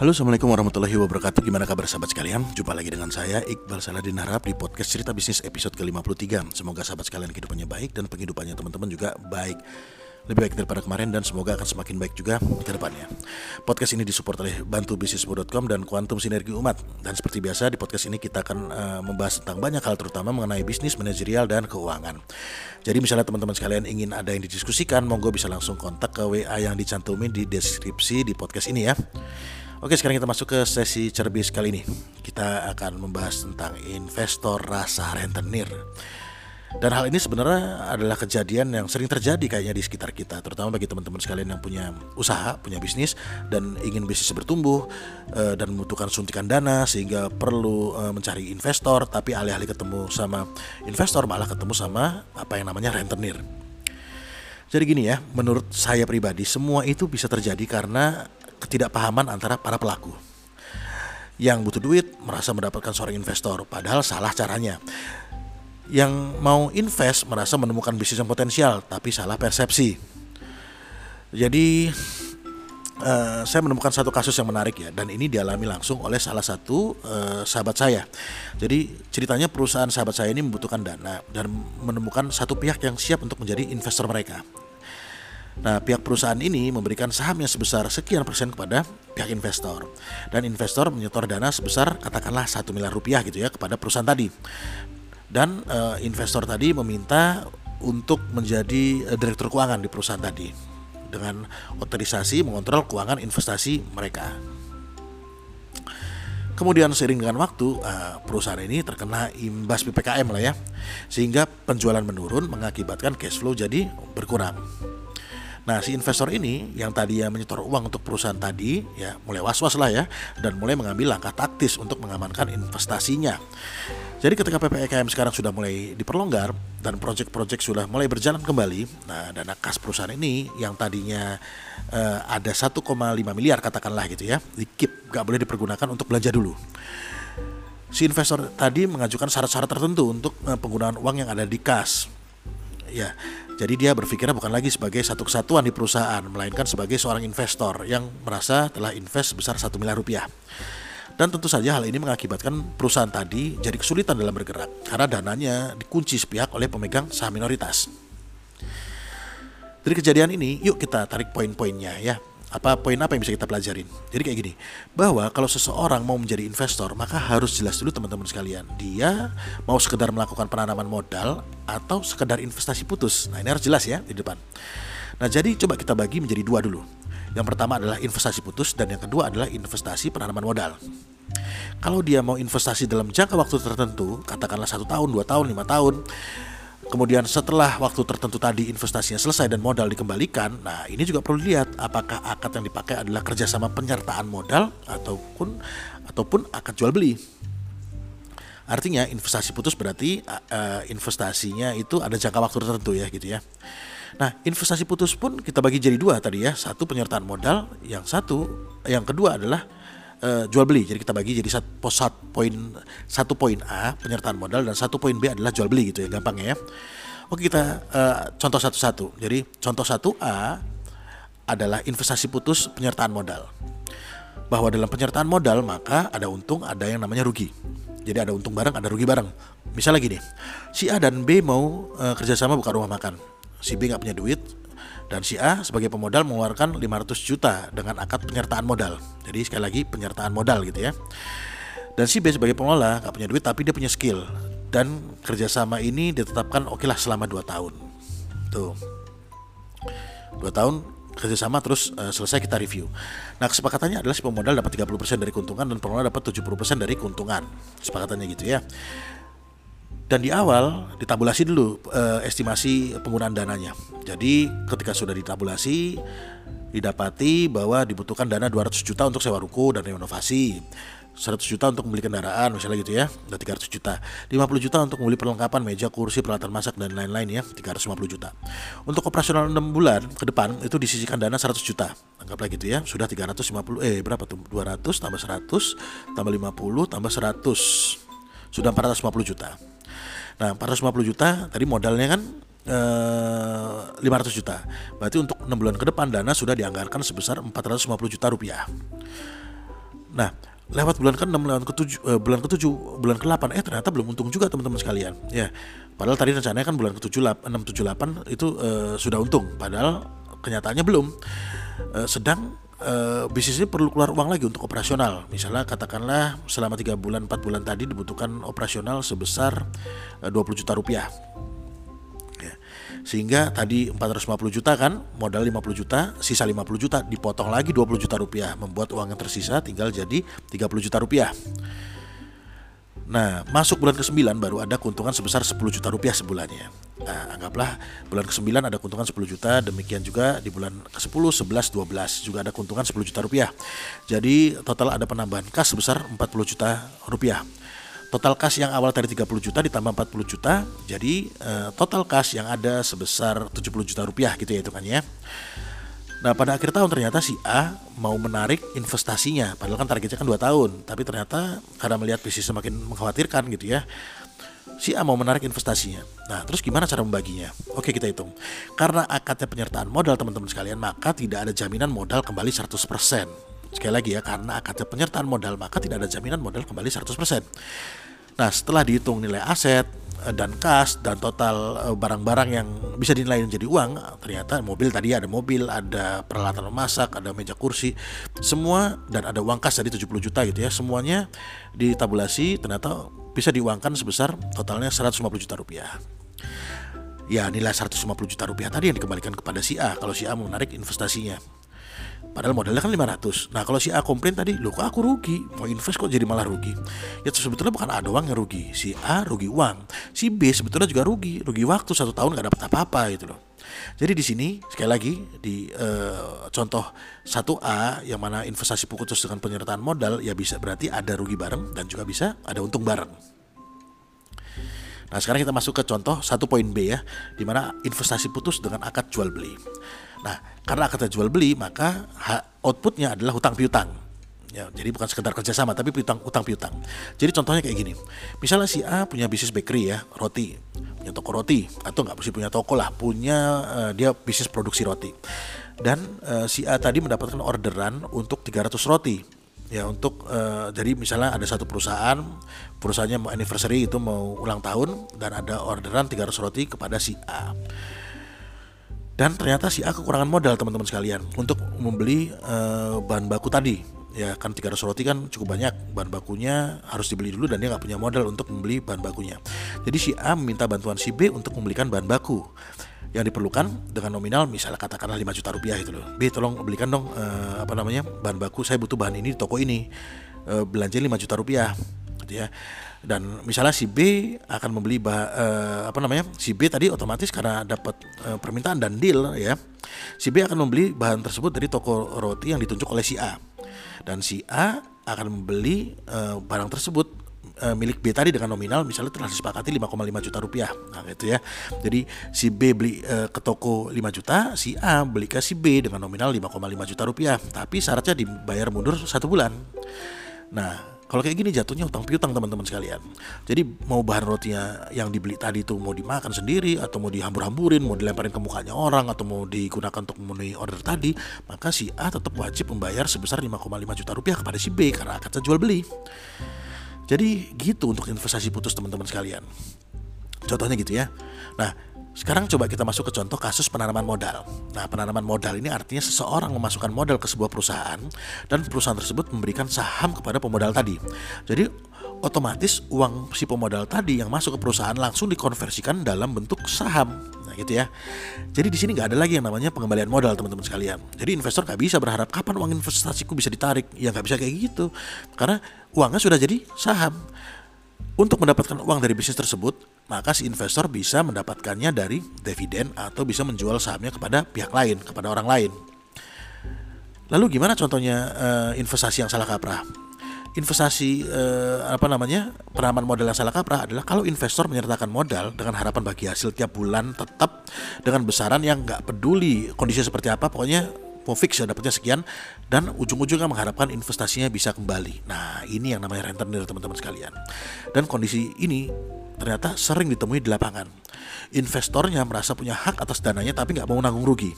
Halo Assalamualaikum warahmatullahi wabarakatuh Gimana kabar sahabat sekalian? Jumpa lagi dengan saya Iqbal Saladin Harap di podcast cerita bisnis episode ke-53 Semoga sahabat sekalian kehidupannya baik dan penghidupannya teman-teman juga baik lebih baik daripada kemarin dan semoga akan semakin baik juga ke depannya. Podcast ini disupport oleh bantubisnismu.com dan Quantum Sinergi Umat. Dan seperti biasa di podcast ini kita akan uh, membahas tentang banyak hal terutama mengenai bisnis, manajerial dan keuangan. Jadi misalnya teman-teman sekalian ingin ada yang didiskusikan, monggo bisa langsung kontak ke WA yang dicantumin di deskripsi di podcast ini ya. Oke sekarang kita masuk ke sesi cerbis kali ini Kita akan membahas tentang investor rasa rentenir dan hal ini sebenarnya adalah kejadian yang sering terjadi kayaknya di sekitar kita, terutama bagi teman-teman sekalian yang punya usaha, punya bisnis dan ingin bisnis bertumbuh uh, dan membutuhkan suntikan dana sehingga perlu uh, mencari investor, tapi alih-alih ketemu sama investor malah ketemu sama apa yang namanya rentenir. Jadi gini ya, menurut saya pribadi semua itu bisa terjadi karena ketidakpahaman antara para pelaku yang butuh duit merasa mendapatkan seorang investor padahal salah caranya yang mau invest merasa menemukan bisnis yang potensial tapi salah persepsi. Jadi uh, saya menemukan satu kasus yang menarik ya dan ini dialami langsung oleh salah satu uh, sahabat saya. Jadi ceritanya perusahaan sahabat saya ini membutuhkan dana dan menemukan satu pihak yang siap untuk menjadi investor mereka. Nah, pihak perusahaan ini memberikan sahamnya sebesar sekian persen kepada pihak investor. Dan investor menyetor dana sebesar katakanlah satu miliar rupiah gitu ya kepada perusahaan tadi dan uh, investor tadi meminta untuk menjadi uh, direktur keuangan di perusahaan tadi dengan otorisasi mengontrol keuangan investasi mereka. Kemudian seiring dengan waktu uh, perusahaan ini terkena imbas PPKM lah ya, sehingga penjualan menurun mengakibatkan cash flow jadi berkurang. Nah, si investor ini yang tadi ya menyetor uang untuk perusahaan tadi ya mulai was-was lah ya dan mulai mengambil langkah taktis untuk mengamankan investasinya. Jadi ketika PPKM sekarang sudah mulai diperlonggar dan proyek-proyek sudah mulai berjalan kembali, nah dana kas perusahaan ini yang tadinya uh, ada 1,5 miliar katakanlah gitu ya, di keep gak boleh dipergunakan untuk belanja dulu. Si investor tadi mengajukan syarat-syarat tertentu untuk uh, penggunaan uang yang ada di kas. Ya, jadi dia berpikirnya bukan lagi sebagai satu kesatuan di perusahaan, melainkan sebagai seorang investor yang merasa telah invest sebesar satu miliar rupiah. Dan tentu saja hal ini mengakibatkan perusahaan tadi jadi kesulitan dalam bergerak karena dananya dikunci sepihak oleh pemegang saham minoritas. Dari kejadian ini, yuk kita tarik poin-poinnya ya. Apa poin apa yang bisa kita pelajarin? Jadi kayak gini, bahwa kalau seseorang mau menjadi investor, maka harus jelas dulu teman-teman sekalian. Dia mau sekedar melakukan penanaman modal atau sekedar investasi putus. Nah, ini harus jelas ya di depan. Nah, jadi coba kita bagi menjadi dua dulu. Yang pertama adalah investasi putus dan yang kedua adalah investasi penanaman modal. Kalau dia mau investasi dalam jangka waktu tertentu, katakanlah satu tahun, dua tahun, lima tahun, kemudian setelah waktu tertentu tadi investasinya selesai dan modal dikembalikan, nah ini juga perlu dilihat apakah akad yang dipakai adalah kerjasama penyertaan modal ataupun ataupun akad jual beli. Artinya investasi putus berarti uh, investasinya itu ada jangka waktu tertentu ya gitu ya. Nah investasi putus pun kita bagi jadi dua tadi ya, satu penyertaan modal, yang satu, yang kedua adalah uh, jual beli. Jadi kita bagi jadi satu, satu poin satu poin A penyertaan modal dan satu poin B adalah jual beli gitu ya gampangnya ya. Oke kita uh, contoh satu-satu. Jadi contoh satu A adalah investasi putus penyertaan modal. Bahwa dalam penyertaan modal maka ada untung, ada yang namanya rugi. Jadi ada untung bareng, ada rugi bareng. Misalnya gini, si A dan B mau uh, kerjasama buka rumah makan. Si B nggak punya duit, dan si A sebagai pemodal mengeluarkan 500 juta dengan akad penyertaan modal. Jadi sekali lagi penyertaan modal gitu ya. Dan si B sebagai pengelola nggak punya duit tapi dia punya skill dan kerjasama ini ditetapkan oke lah selama 2 tahun. Tuh. 2 tahun kerjasama terus uh, selesai kita review. Nah kesepakatannya adalah si pemodal dapat 30% dari keuntungan dan pengelola dapat 70% dari keuntungan. Kesepakatannya gitu ya. Dan di awal ditabulasi dulu uh, estimasi penggunaan dananya. Jadi ketika sudah ditabulasi didapati bahwa dibutuhkan dana 200 juta untuk sewa ruko dan renovasi. 100 juta untuk membeli kendaraan misalnya gitu ya udah 300 juta. 50 juta untuk membeli perlengkapan meja kursi peralatan masak dan lain-lain ya 350 juta. Untuk operasional 6 bulan ke depan itu disisikan dana 100 juta. Anggaplah gitu ya sudah 350 eh berapa tuh? 200 tambah 100 tambah 50 tambah 100 sudah 450 juta Nah, 450 juta tadi modalnya kan eh, 500 juta. Berarti untuk 6 bulan ke depan dana sudah dianggarkan sebesar 450 juta rupiah. Nah, lewat bulan ke-6, lewat ke-7, uh, bulan ke-7, bulan ke-8 eh ternyata belum untung juga teman-teman sekalian. Ya. Padahal tadi rencananya kan bulan ke-7 6 7 8 itu uh, sudah untung, padahal kenyataannya belum. Uh, sedang uh, bisnis ini perlu keluar uang lagi untuk operasional. Misalnya katakanlah selama tiga bulan 4 bulan tadi dibutuhkan operasional sebesar uh, 20 juta rupiah. Ya. Sehingga tadi 450 juta kan, modal 50 juta, sisa 50 juta dipotong lagi 20 juta rupiah, membuat uang yang tersisa tinggal jadi 30 juta rupiah. Nah, masuk bulan ke-9 baru ada keuntungan sebesar 10 juta rupiah sebulannya. Nah, anggaplah bulan ke-9 ada keuntungan 10 juta, demikian juga di bulan ke-10, 11, 12 juga ada keuntungan 10 juta rupiah. Jadi total ada penambahan kas sebesar 40 juta rupiah. Total kas yang awal tadi 30 juta ditambah 40 juta, jadi eh, total kas yang ada sebesar 70 juta rupiah gitu ya hitungannya. Nah pada akhir tahun ternyata si A mau menarik investasinya Padahal kan targetnya kan 2 tahun Tapi ternyata karena melihat bisnis semakin mengkhawatirkan gitu ya Si A mau menarik investasinya. Nah terus gimana cara membaginya? Oke kita hitung. Karena akadnya penyertaan modal teman-teman sekalian Maka tidak ada jaminan modal kembali 100% Sekali lagi ya Karena akadnya penyertaan modal Maka tidak ada jaminan modal kembali 100% Nah setelah dihitung nilai aset Eh, dan kas dan total eh, barang-barang yang bisa dinilai menjadi uang ternyata mobil tadi ada mobil ada peralatan memasak ada meja kursi semua dan ada uang kas tadi 70 juta gitu ya semuanya ditabulasi ternyata bisa diuangkan sebesar totalnya 150 juta rupiah. Ya nilai 150 juta rupiah tadi yang dikembalikan kepada si A. Kalau si A menarik investasinya. Padahal modalnya kan 500 Nah kalau si A komplain tadi Loh kok aku rugi? Mau invest kok jadi malah rugi? Ya sebetulnya bukan A doang yang rugi. Si A rugi uang. Si B sebetulnya juga rugi. Rugi waktu satu tahun gak dapat apa-apa gitu loh jadi di sini sekali lagi di uh, contoh 1A yang mana investasi putus dengan penyertaan modal ya bisa berarti ada rugi bareng dan juga bisa ada untung bareng. Nah sekarang kita masuk ke contoh satu poin B ya, di mana investasi putus dengan akad jual beli. Nah, karena kata jual beli, maka outputnya adalah hutang piutang. Ya, jadi bukan sekedar kerjasama, tapi piutang, utang piutang. Jadi contohnya kayak gini. Misalnya si A punya bisnis bakery ya, roti, punya toko roti, atau nggak mesti punya toko lah, punya uh, dia bisnis produksi roti. Dan uh, si A tadi mendapatkan orderan untuk 300 roti ya untuk uh, jadi misalnya ada satu perusahaan perusahaannya mau anniversary itu mau ulang tahun dan ada orderan 300 roti kepada si A dan ternyata si A kekurangan modal teman-teman sekalian untuk membeli uh, bahan baku tadi ya kan 300 roti kan cukup banyak. Bahan bakunya harus dibeli dulu dan dia nggak punya modal untuk membeli bahan bakunya. Jadi si A meminta bantuan si B untuk membelikan bahan baku. Yang diperlukan dengan nominal misalnya katakanlah 5 juta rupiah itu loh. B tolong belikan dong uh, apa namanya bahan baku. Saya butuh bahan ini di toko ini. Uh, belanja 5 juta rupiah gitu ya. Dan misalnya si B akan membeli bah, uh, apa namanya si B tadi otomatis karena dapat uh, permintaan dan deal ya. Si B akan membeli bahan tersebut dari toko roti yang ditunjuk oleh si A dan si A akan membeli uh, barang tersebut uh, milik B tadi dengan nominal misalnya telah disepakati 5,5 juta rupiah. Nah gitu ya. Jadi si B beli uh, ke toko 5 juta si A beli ke si B dengan nominal 5,5 juta rupiah. Tapi syaratnya dibayar mundur satu bulan. Nah kalau kayak gini jatuhnya utang piutang teman-teman sekalian. Jadi mau bahan rotinya yang dibeli tadi itu mau dimakan sendiri atau mau dihambur-hamburin, mau dilemparin ke mukanya orang atau mau digunakan untuk memenuhi order tadi, maka si A tetap wajib membayar sebesar 5,5 juta rupiah kepada si B karena akad jual beli. Jadi gitu untuk investasi putus teman-teman sekalian. Contohnya gitu ya. Nah, sekarang coba kita masuk ke contoh kasus penanaman modal. Nah, penanaman modal ini artinya seseorang memasukkan modal ke sebuah perusahaan dan perusahaan tersebut memberikan saham kepada pemodal tadi. Jadi otomatis uang si pemodal tadi yang masuk ke perusahaan langsung dikonversikan dalam bentuk saham. Nah, gitu ya. Jadi di sini nggak ada lagi yang namanya pengembalian modal teman-teman sekalian. Jadi investor nggak bisa berharap kapan uang investasiku bisa ditarik. Ya nggak bisa kayak gitu. Karena uangnya sudah jadi saham. Untuk mendapatkan uang dari bisnis tersebut, maka si investor bisa mendapatkannya dari dividen atau bisa menjual sahamnya kepada pihak lain, kepada orang lain. Lalu gimana contohnya uh, investasi yang salah kaprah? Investasi uh, apa namanya penanaman modal yang salah kaprah adalah kalau investor menyertakan modal dengan harapan bagi hasil tiap bulan tetap dengan besaran yang nggak peduli kondisi seperti apa, pokoknya mau fix ya dapatnya sekian dan ujung-ujungnya mengharapkan investasinya bisa kembali. Nah, ini yang namanya rentenir teman-teman sekalian. Dan kondisi ini ternyata sering ditemui di lapangan. Investornya merasa punya hak atas dananya tapi nggak mau nanggung rugi.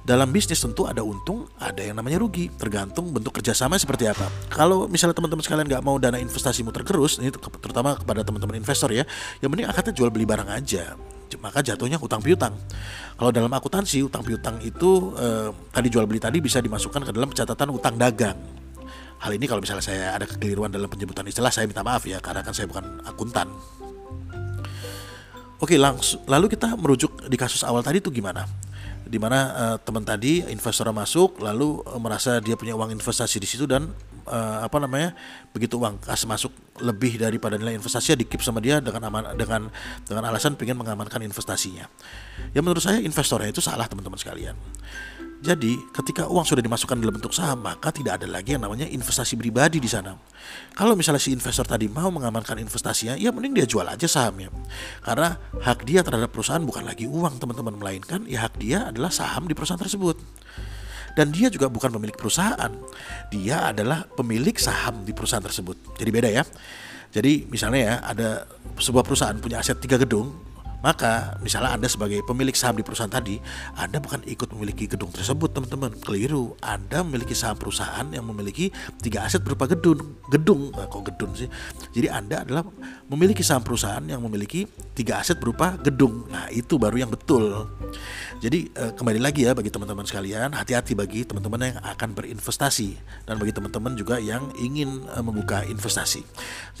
dalam bisnis tentu ada untung, ada yang namanya rugi, tergantung bentuk kerjasama seperti apa. Kalau misalnya teman-teman sekalian nggak mau dana investasimu tergerus, ini terutama kepada teman-teman investor ya, yang penting akadnya jual beli barang aja maka jatuhnya utang piutang. Kalau dalam akuntansi utang piutang itu eh, tadi jual beli tadi bisa dimasukkan ke dalam catatan utang dagang. Hal ini kalau misalnya saya ada kekeliruan dalam penyebutan istilah saya minta maaf ya karena kan saya bukan akuntan. Oke, langsung lalu kita merujuk di kasus awal tadi itu gimana? Di mana uh, teman tadi investor masuk lalu uh, merasa dia punya uang investasi di situ dan uh, apa namanya begitu uang kas masuk lebih daripada nilai investasinya dikip sama dia dengan aman dengan dengan alasan ingin mengamankan investasinya. Ya menurut saya investornya itu salah teman-teman sekalian. Jadi, ketika uang sudah dimasukkan dalam bentuk saham, maka tidak ada lagi yang namanya investasi pribadi di sana. Kalau misalnya si investor tadi mau mengamankan investasinya, ya mending dia jual aja sahamnya. Karena hak dia terhadap perusahaan bukan lagi uang, teman-teman, melainkan ya hak dia adalah saham di perusahaan tersebut. Dan dia juga bukan pemilik perusahaan. Dia adalah pemilik saham di perusahaan tersebut. Jadi beda ya. Jadi misalnya ya ada sebuah perusahaan punya aset tiga gedung, maka misalnya Anda sebagai pemilik saham di perusahaan tadi, Anda bukan ikut memiliki gedung tersebut teman-teman. Keliru. Anda memiliki saham perusahaan yang memiliki tiga aset berupa gedung. Gedung, eh, kok gedung sih? Jadi Anda adalah memiliki saham perusahaan yang memiliki tiga aset berupa gedung. Nah itu baru yang betul. Jadi eh, kembali lagi ya bagi teman-teman sekalian, hati-hati bagi teman-teman yang akan berinvestasi dan bagi teman-teman juga yang ingin eh, membuka investasi.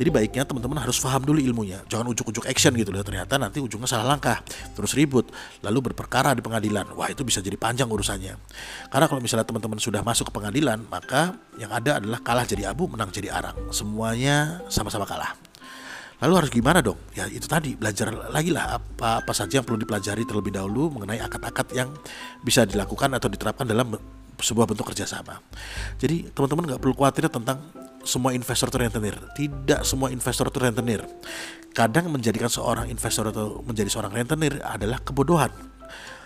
Jadi baiknya teman-teman harus paham dulu ilmunya. Jangan ujuk-ujuk action gitu loh. Ternyata nanti ujungnya salah langkah, terus ribut, lalu berperkara di pengadilan. Wah itu bisa jadi panjang urusannya. Karena kalau misalnya teman-teman sudah masuk ke pengadilan, maka yang ada adalah kalah jadi abu, menang jadi arang. Semuanya sama-sama kalah. Lalu harus gimana dong? Ya itu tadi belajar lagi lah apa apa saja yang perlu dipelajari terlebih dahulu mengenai akad-akad yang bisa dilakukan atau diterapkan dalam sebuah bentuk kerjasama. Jadi teman-teman nggak perlu khawatir tentang semua investor itu rentenir. Tidak semua investor itu rentenir kadang menjadikan seorang investor atau menjadi seorang rentenir adalah kebodohan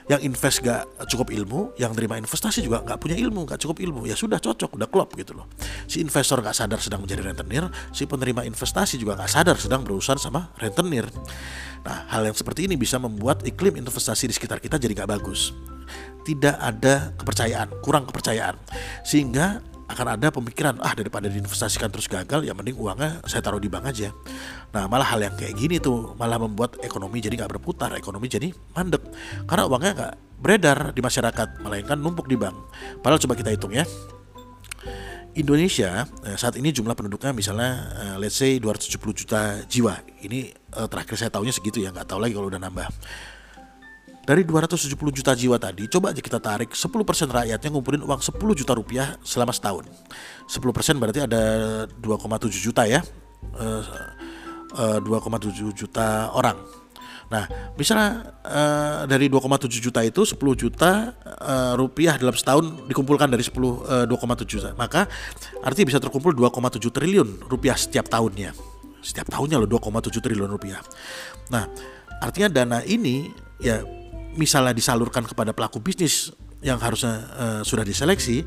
yang invest gak cukup ilmu, yang terima investasi juga gak punya ilmu, gak cukup ilmu, ya sudah cocok, udah klop gitu loh. Si investor gak sadar sedang menjadi rentenir, si penerima investasi juga gak sadar sedang berurusan sama rentenir. Nah, hal yang seperti ini bisa membuat iklim investasi di sekitar kita jadi gak bagus. Tidak ada kepercayaan, kurang kepercayaan, sehingga akan ada pemikiran ah daripada diinvestasikan terus gagal ya mending uangnya saya taruh di bank aja. Nah malah hal yang kayak gini tuh malah membuat ekonomi jadi nggak berputar ekonomi jadi mandek. Karena uangnya nggak beredar di masyarakat melainkan numpuk di bank. Padahal coba kita hitung ya. Indonesia eh, saat ini jumlah penduduknya misalnya uh, let's say 270 juta jiwa. Ini uh, terakhir saya tahunya segitu ya nggak tahu lagi kalau udah nambah dari 270 juta jiwa tadi, coba aja kita tarik 10% rakyatnya ngumpulin uang 10 juta rupiah selama setahun. 10% berarti ada 2,7 juta ya. Uh, uh, 2,7 juta orang. Nah, misalnya uh, dari 2,7 juta itu 10 juta uh, rupiah dalam setahun dikumpulkan dari 10 uh, 2,7 juta. Maka artinya bisa terkumpul 2,7 triliun rupiah setiap tahunnya. Setiap tahunnya loh 2,7 triliun rupiah. Nah, artinya dana ini ya misalnya disalurkan kepada pelaku bisnis yang harusnya uh, sudah diseleksi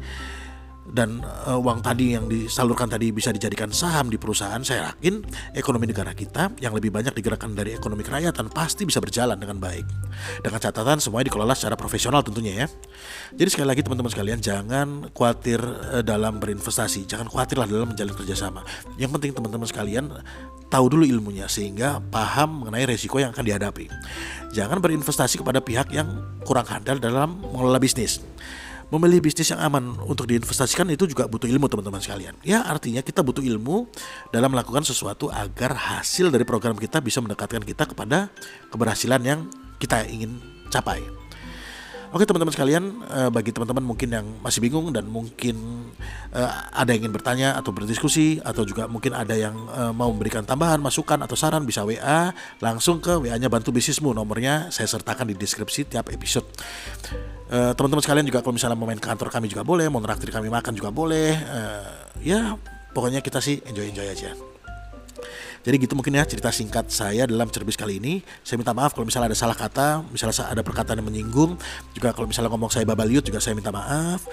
dan uh, uang tadi yang disalurkan tadi bisa dijadikan saham di perusahaan, saya yakin ekonomi negara kita yang lebih banyak digerakkan dari ekonomi kerakyatan pasti bisa berjalan dengan baik. Dengan catatan semuanya dikelola secara profesional tentunya ya. Jadi sekali lagi teman-teman sekalian jangan khawatir uh, dalam berinvestasi, jangan khawatirlah dalam menjalin kerjasama. Yang penting teman-teman sekalian tahu dulu ilmunya sehingga paham mengenai resiko yang akan dihadapi. Jangan berinvestasi kepada pihak yang kurang handal dalam mengelola bisnis. Memilih bisnis yang aman untuk diinvestasikan itu juga butuh ilmu teman-teman sekalian. Ya artinya kita butuh ilmu dalam melakukan sesuatu agar hasil dari program kita bisa mendekatkan kita kepada keberhasilan yang kita ingin capai. Oke teman-teman sekalian, uh, bagi teman-teman mungkin yang masih bingung dan mungkin uh, ada yang ingin bertanya atau berdiskusi atau juga mungkin ada yang uh, mau memberikan tambahan, masukan atau saran bisa WA langsung ke WA-nya Bantu Bisnismu. Nomornya saya sertakan di deskripsi tiap episode. Uh, teman-teman sekalian juga kalau misalnya mau main ke kantor kami juga boleh, mau ngeraktir kami makan juga boleh. Uh, ya pokoknya kita sih enjoy-enjoy aja. Jadi gitu mungkin ya cerita singkat saya dalam cerbis kali ini. Saya minta maaf kalau misalnya ada salah kata, misalnya ada perkataan yang menyinggung. Juga kalau misalnya ngomong saya babaliut juga saya minta maaf.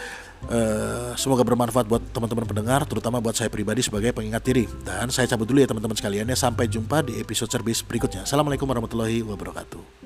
Uh, semoga bermanfaat buat teman-teman pendengar, terutama buat saya pribadi sebagai pengingat diri. Dan saya cabut dulu ya teman-teman sekalian ya. Sampai jumpa di episode cerbis berikutnya. Assalamualaikum warahmatullahi wabarakatuh.